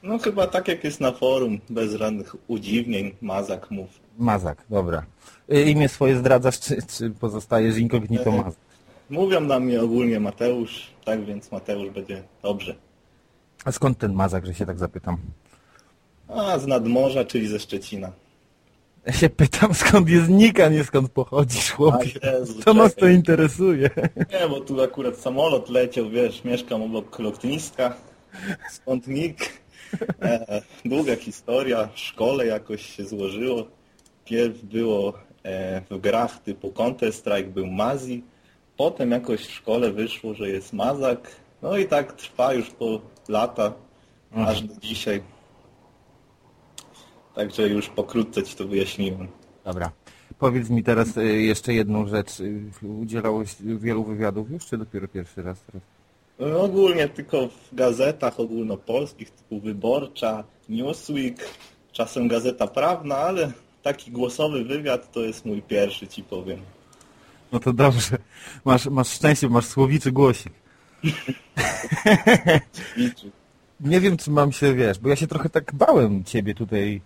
No chyba tak jak jest na forum, bez żadnych udziwnień, Mazak mów. Mazak, dobra. Yy, imię swoje zdradzasz, czy, czy pozostajesz incognito Mazak? Mówią na mnie ogólnie Mateusz, tak więc Mateusz będzie dobrze. A skąd ten mazak, że się tak zapytam? A, z nadmorza, czyli ze Szczecina. Ja się pytam, skąd jest nick, a nie skąd pochodzisz, chłopie. Jezu, Co nas to interesuje? Nie, bo tu akurat samolot leciał, wiesz, mieszkam obok lotniska, skąd nick. E, długa historia, w szkole jakoś się złożyło. Pierw było e, w grach typu Counter-Strike był Mazi, potem jakoś w szkole wyszło, że jest Mazak, no i tak trwa już po lata, aż do dzisiaj. Także już pokrótce Ci to wyjaśniłem. Dobra. Powiedz mi teraz y, jeszcze jedną rzecz. Y, Udzielałeś wielu wywiadów już, czy dopiero pierwszy raz teraz? No, ogólnie tylko w gazetach ogólnopolskich typu Wyborcza, Newsweek, czasem Gazeta Prawna, ale taki głosowy wywiad to jest mój pierwszy, ci powiem. No to dobrze. Masz, masz szczęście, masz słowiczy głosik. Nie wiem, czy mam się, wiesz, bo ja się trochę tak bałem ciebie tutaj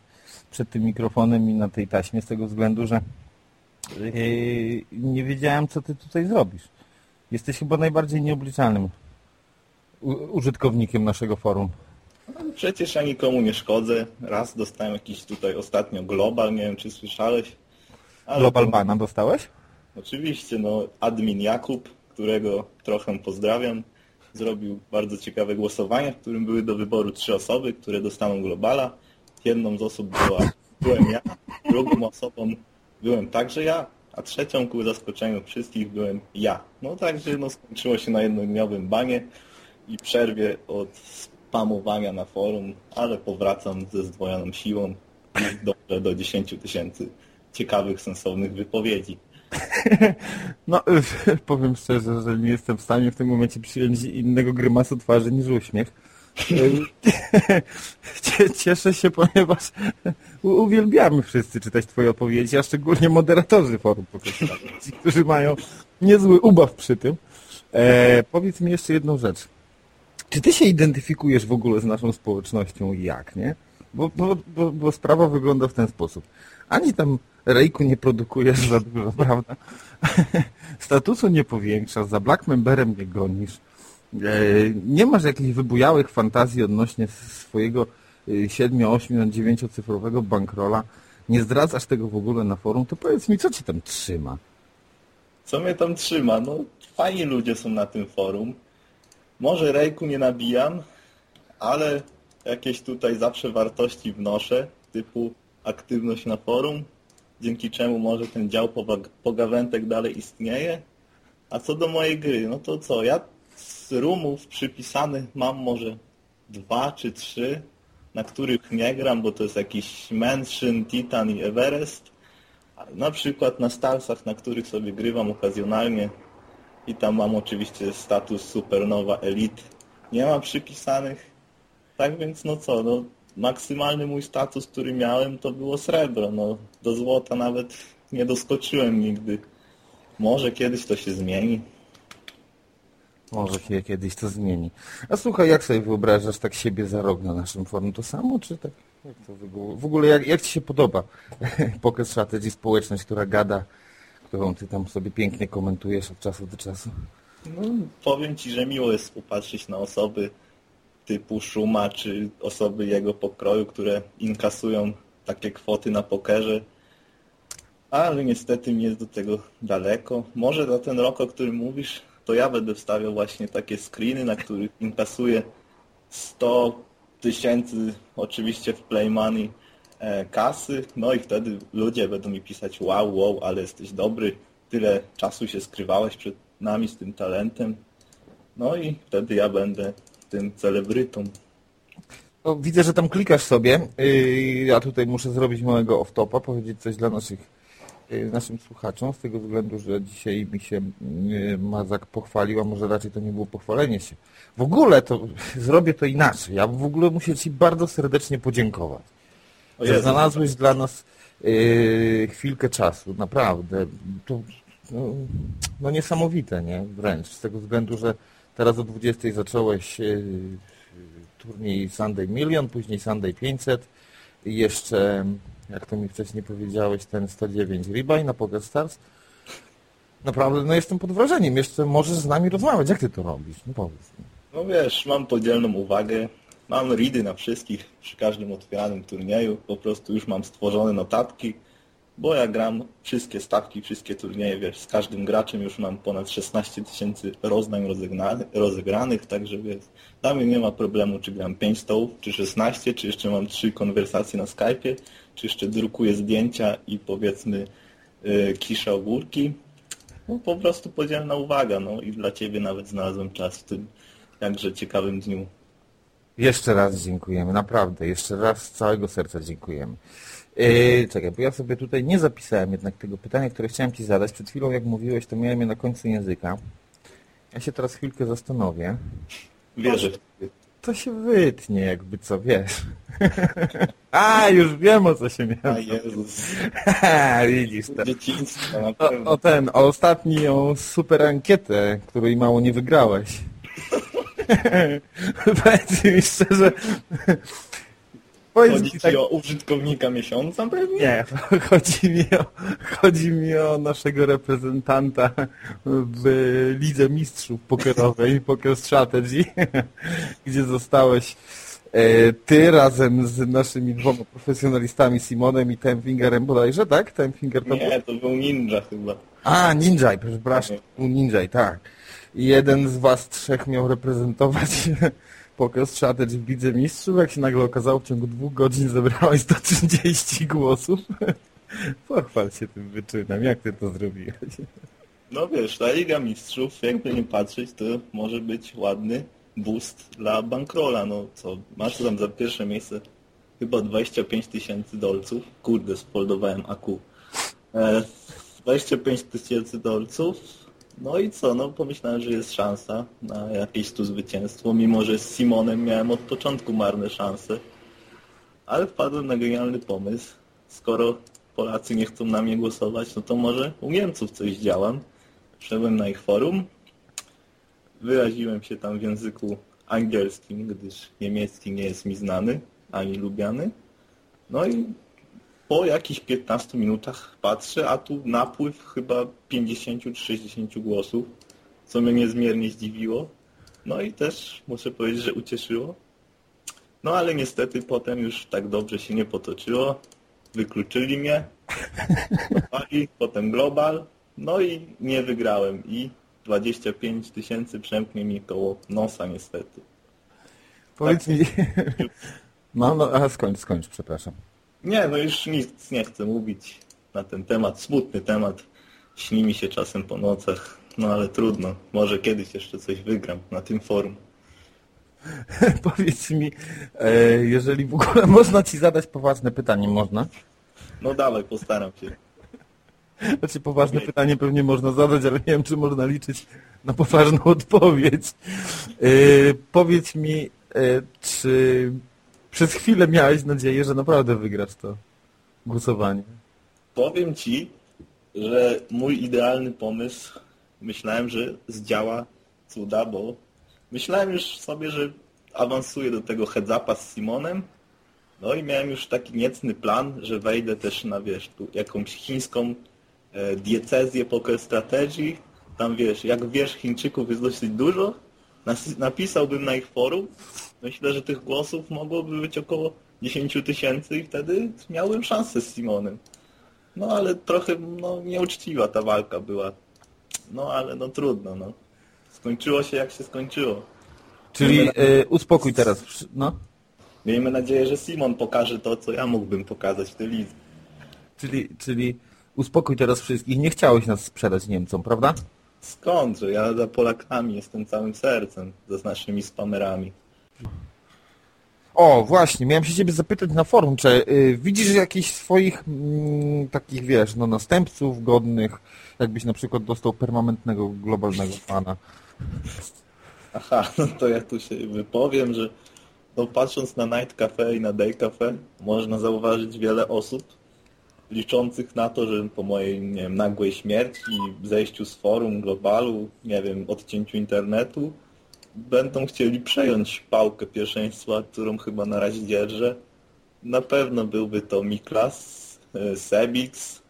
przed tym mikrofonem i na tej taśmie z tego względu, że yy, nie wiedziałem, co ty tutaj zrobisz. Jesteś chyba najbardziej nieobliczalnym użytkownikiem naszego forum. No, Przecież ja nikomu nie szkodzę. Raz dostałem jakiś tutaj ostatnio Global, nie wiem czy słyszałeś. Global to- Bana dostałeś? Oczywiście, no admin Jakub, którego trochę pozdrawiam, zrobił bardzo ciekawe głosowanie, w którym były do wyboru trzy osoby, które dostaną Globala. Jedną z osób była, byłem ja, drugą osobą byłem także ja, a trzecią ku zaskoczeniu wszystkich byłem ja. No także no, skończyło się na jednodniowym banie i przerwie od spamowania na forum, ale powracam ze zdwojoną siłą i do 10 tysięcy ciekawych, sensownych wypowiedzi. No, powiem szczerze, że nie jestem w stanie w tym momencie przyjąć innego grymasu twarzy niż uśmiech. Cie- Cieszę się, ponieważ uwielbiamy wszyscy czytać Twoje odpowiedzi, a szczególnie moderatorzy forum ci, którzy mają niezły ubaw przy tym. E, powiedz mi jeszcze jedną rzecz. Czy Ty się identyfikujesz w ogóle z naszą społecznością i jak, nie? Bo, bo, bo, bo sprawa wygląda w ten sposób. Ani tam rejku nie produkujesz za dużo, prawda? Statusu nie powiększasz, za Black Memberem nie gonisz. E, Nie masz jakichś wybujałych fantazji odnośnie swojego 7, 8, 9 cyfrowego bankrola. Nie zdradzasz tego w ogóle na forum, to powiedz mi, co ci tam trzyma? Co mnie tam trzyma? No, fajni ludzie są na tym forum. Może rejku nie nabijam, ale jakieś tutaj zawsze wartości wnoszę, typu aktywność na forum, dzięki czemu może ten dział pogawętek dalej istnieje. A co do mojej gry, no to co, ja z roomów przypisanych mam może dwa czy trzy, na których nie gram, bo to jest jakiś Mansion, Titan i Everest. Na przykład na Starsach, na których sobie grywam okazjonalnie i tam mam oczywiście status Supernowa Elite. Nie ma przypisanych. Tak więc no co, no maksymalny mój status, który miałem to było srebro. No do złota nawet nie doskoczyłem nigdy. Może kiedyś to się zmieni. Może się kiedyś to zmieni. A słuchaj, jak sobie wyobrażasz tak siebie za rok na naszym forum? To samo, czy tak? Jak to w ogóle, jak, jak Ci się podoba Pocket Strategy, społeczność, która gada, którą Ty tam sobie pięknie komentujesz od czasu do czasu? No, powiem Ci, że miło jest popatrzeć na osoby typu Szuma, czy osoby jego pokroju, które inkasują takie kwoty na pokerze. Ale niestety mi jest do tego daleko. Może za ten rok, o którym mówisz, to ja będę wstawiał właśnie takie screeny, na których inkasuję 100 tysięcy, oczywiście w Play Money, e, kasy. No i wtedy ludzie będą mi pisać wow, wow, ale jesteś dobry, tyle czasu się skrywałeś przed nami z tym talentem. No i wtedy ja będę tym celebrytą. No, widzę, że tam klikasz sobie. Yy, Ja tutaj muszę zrobić małego off-topa, powiedzieć coś dla naszych, yy, naszym słuchaczom, z tego względu, że dzisiaj mi się yy, Mazak pochwalił, a może raczej to nie było pochwalenie się. W ogóle to zrobię to inaczej. Ja w ogóle muszę Ci bardzo serdecznie podziękować. Że znalazłeś dla nas yy, chwilkę czasu, naprawdę. To, no, no niesamowite, nie? Wręcz. Z tego względu, że teraz o 20 zacząłeś yy, turniej Sunday Million, później Sunday 500 i jeszcze, jak to mi wcześniej powiedziałeś, ten 109 rebuy na Poker Stars. Naprawdę, no jestem pod wrażeniem. Jeszcze możesz z nami rozmawiać. Jak ty to robisz? No powiedz. No wiesz, mam podzielną uwagę. Mam ready na wszystkich przy każdym otwieranym turnieju. Po prostu już mam stworzone notatki. Bo ja gram wszystkie stawki, wszystkie turnieje, wiesz, z każdym graczem już mam ponad 16 tysięcy roznań rozegranych, także wiesz, dla mnie nie ma problemu, czy gram 5 stołów, czy 16, czy jeszcze mam 3 konwersacje na Skype'ie, czy jeszcze drukuję zdjęcia i powiedzmy yy, kiszę ogórki. No po prostu podzielna uwaga, no i dla Ciebie nawet znalazłem czas w tym jakże ciekawym dniu. Jeszcze raz dziękujemy, naprawdę. Jeszcze raz z całego serca dziękujemy. Yy, czekaj, bo ja sobie tutaj nie zapisałem jednak tego pytania, które chciałem Ci zadać. Przed chwilą, jak mówiłeś, to miałem je na końcu języka. Ja się teraz chwilkę zastanowię. Wierzę. To się wytnie, jakby co, wiesz. A, już wiem, o co się miałem. A Jezus. Widzisz to. Dzieciństwo na O, pewno. o ten, o ostatnią super ankietę, której mało nie wygrałeś. Powiedz mi szczerze. Chodzi Ci tak, o użytkownika miesiąca pewnie? nie, chodzi mi, o, chodzi mi o naszego reprezentanta w Lidze Mistrzów Pokerowej, Poker Strategy, gdzie zostałeś e, ty razem z naszymi dwoma profesjonalistami, Simonem i Timefingerem bodajże, tak? Timefinger to? Nie, to był ninja chyba. A, Ninjaj, przepraszam, był Ninjaj, tak. I jeden z was trzech miał reprezentować Poker Strategy w Lidze Mistrzów, jak się nagle okazało, w ciągu dwóch godzin zebrałeś 130 głosów. Pochwal się tym wyczynem, jak ty to zrobiłeś? No wiesz, ta Liga Mistrzów, jakby nie patrzeć, to może być ładny boost dla bankrola. No co, masz tam za pierwsze miejsce chyba 25 tysięcy dolców. Kurde, spoldowałem AQ. E, 25 tysięcy dolców. No i co, no pomyślałem, że jest szansa na jakieś tu zwycięstwo, mimo że z Simonem miałem od początku marne szanse. Ale wpadłem na genialny pomysł. Skoro Polacy nie chcą na mnie głosować, no to może u Niemców coś działam. Wszedłem na ich forum, wyraziłem się tam w języku angielskim, gdyż niemiecki nie jest mi znany, ani lubiany. No i po jakichś 15 minutach patrzę, a tu napływ chyba 50 czy 60 głosów, co mnie niezmiernie zdziwiło. No i też muszę powiedzieć, że ucieszyło. No ale niestety potem już tak dobrze się nie potoczyło. Wykluczyli mnie. Potem global. No i nie wygrałem. I 25 tysięcy przemknie mi koło nosa niestety. Powiedz mi... No, no, a skończ, skończ, przepraszam. Nie, no już nic nie chcę mówić na ten temat. Smutny temat. Śni mi się czasem po nocach. No ale trudno. Może kiedyś jeszcze coś wygram na tym forum. Powiedz mi, e, jeżeli w ogóle można ci zadać poważne pytanie, można? No dawaj, postaram się. Znaczy poważne pytanie pewnie można zadać, ale nie wiem, czy można liczyć na poważną odpowiedź. E, powiedz mi, e, czy przez chwilę miałeś nadzieję, że naprawdę wygrasz to głosowanie? Powiem Ci, że mój idealny pomysł, myślałem, że zdziała cuda, bo myślałem już sobie, że awansuję do tego heads-upa z Simonem, no i miałem już taki niecny plan, że wejdę też na, wiesz, tu jakąś chińską e, diecezję poker strategii, tam wiesz, jak wiesz, Chińczyków jest dosyć dużo, Nas, napisałbym na ich forum, myślę, że tych głosów mogłoby być około 10 tysięcy i wtedy miałbym szansę z Simonem. No ale trochę no, nieuczciwa ta walka była. No ale no trudno, no. Skończyło się jak się skończyło. Czyli e, uspokój teraz, no. Miejmy nadzieję, że Simon pokaże to, co ja mógłbym pokazać w tej lidze. Czyli, czyli uspokój teraz wszystkich. Nie chciałeś nas sprzedać Niemcom, prawda? Skądże? Ja za Polakami jestem całym sercem, za naszymi spamerami. O, właśnie, miałem się ciebie zapytać na forum, czy y, widzisz jakichś swoich mm, takich, wiesz, no następców godnych, jakbyś na przykład dostał permanentnego globalnego pana. Aha, no to ja tu się wypowiem, że no patrząc na Night Cafe i na Day Cafe, można zauważyć wiele osób liczących na to, że po mojej, nie wiem, nagłej śmierci, zejściu z forum, globalu, nie wiem, odcięciu internetu, będą chcieli przejąć pałkę pierwszeństwa, którą chyba na razie dzierżę. Na pewno byłby to Miklas, e, Sebix,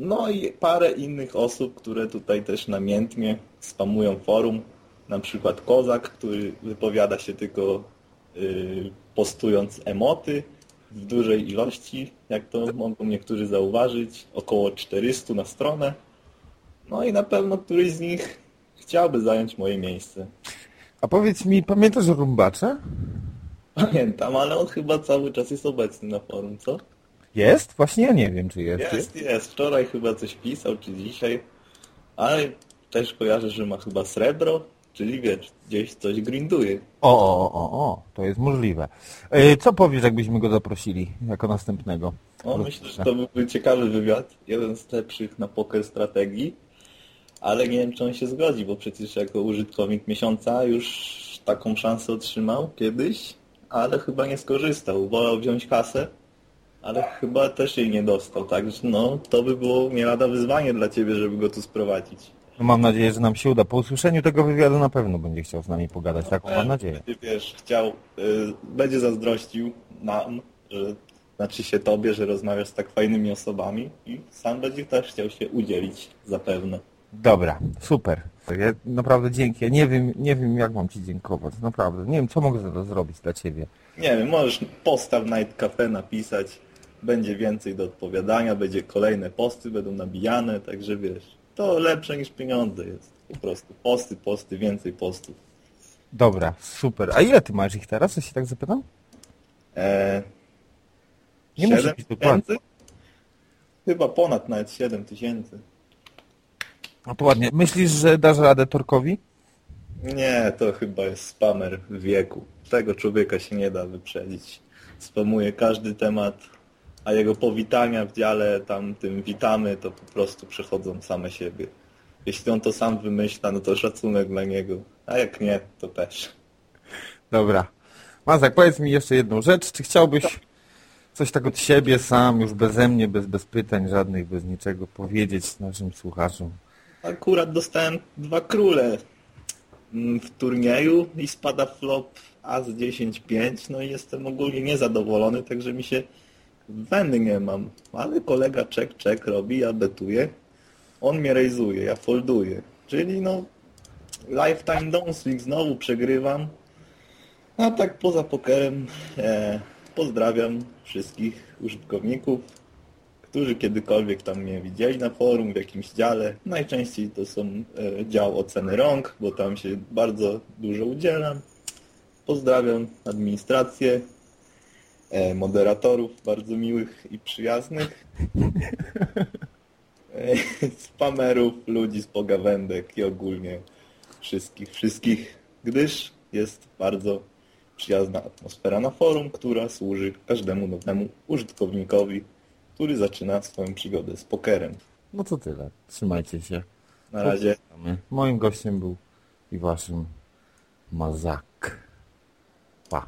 no i parę innych osób, które tutaj też namiętnie spamują forum. Na przykład Kozak, który wypowiada się tylko yy, postując emoty w dużej ilości, jak to mogą niektórzy zauważyć, około 400 na stronę. No i na pewno któryś z nich chciałby zająć moje miejsce. A powiedz mi, pamiętasz Rumbacza? Pamiętam, ale on chyba cały czas jest obecny na forum, co? Jest? Właśnie ja nie wiem, czy jest. Jest, jest. Wczoraj chyba coś pisał, czy dzisiaj. Ale też kojarzę, że ma chyba srebro, czyli wiesz, gdzieś coś grinduje. O, o, o, o, to jest możliwe. E, Co powiesz, jakbyśmy go zaprosili jako następnego? No, myślę, że to byłby ciekawy wywiad. Jeden z lepszych na poker strategii. Ale nie wiem, czy on się zgodzi, bo przecież jako użytkownik miesiąca już taką szansę otrzymał kiedyś, ale chyba nie skorzystał. Wolał wziąć kasę, ale chyba też jej nie dostał. Także no, to by było nie lada wyzwanie dla ciebie, żeby go tu sprowadzić. No mam nadzieję, że nam się uda. Po usłyszeniu tego wywiadu na pewno będzie chciał z nami pogadać. Taką mam nadzieję. Będzie, wiesz, chciał, y, będzie zazdrościł nam, że, znaczy się tobie, że rozmawiasz z tak fajnymi osobami i sam będzie też chciał się udzielić zapewne. Dobra, super. Ja naprawdę dzięki. Ja nie wiem, nie wiem jak mam Ci dziękować. Naprawdę. Nie wiem, co mogę za to zrobić dla Ciebie. Nie wiem, możesz postaw Night Cafe napisać, będzie więcej do odpowiadania, będzie kolejne posty, będą nabijane, także wiesz, to lepsze niż pieniądze jest. Po prostu posty, posty, więcej postów. Dobra, super. A ile Ty masz ich teraz? Ja się tak zapytam? Eee, Nie siedem być dokładnie. Chyba ponad nawet 7 tysięcy. No to ładnie. Myślisz, że dasz radę Torkowi? Nie, to chyba jest spamer w wieku. Tego człowieka się nie da wyprzedzić. Spamuje każdy temat, a jego powitania w dziale tam tym witamy, to po prostu przechodzą same siebie. Jeśli on to sam wymyśla, no to szacunek dla niego. A jak nie, to też. Dobra. Mazak, powiedz mi jeszcze jedną rzecz. Czy chciałbyś coś tak od siebie sam, już beze mnie, bez, bez pytań żadnych, bez niczego powiedzieć naszym słuchaczom? Akurat dostałem dwa króle mm, w turnieju i spada flop As 10-5, no i jestem ogólnie niezadowolony, także mi się weny nie mam. Ale kolega czek czek robi, ja on mnie rejzuje, ja folduję. Czyli no lifetime downswing znowu przegrywam. A tak poza pokerem e, pozdrawiam wszystkich użytkowników, którzy kiedykolwiek tam mnie widzieli na forum, w jakimś dziale. Najczęściej to są e, dział oceny rąk, bo tam się bardzo dużo udzielam. Pozdrawiam administrację, e, moderatorów bardzo miłych i przyjaznych, e, spamerów, ludzi z pogawędek i ogólnie wszystkich, wszystkich, gdyż jest bardzo przyjazna atmosfera na forum, która służy każdemu nowemu użytkownikowi, który zaczyna swoją przygodę z pokerem. No to tyle. Trzymajcie się. Na razie. Moim gościem był i waszym Mazak. Pa.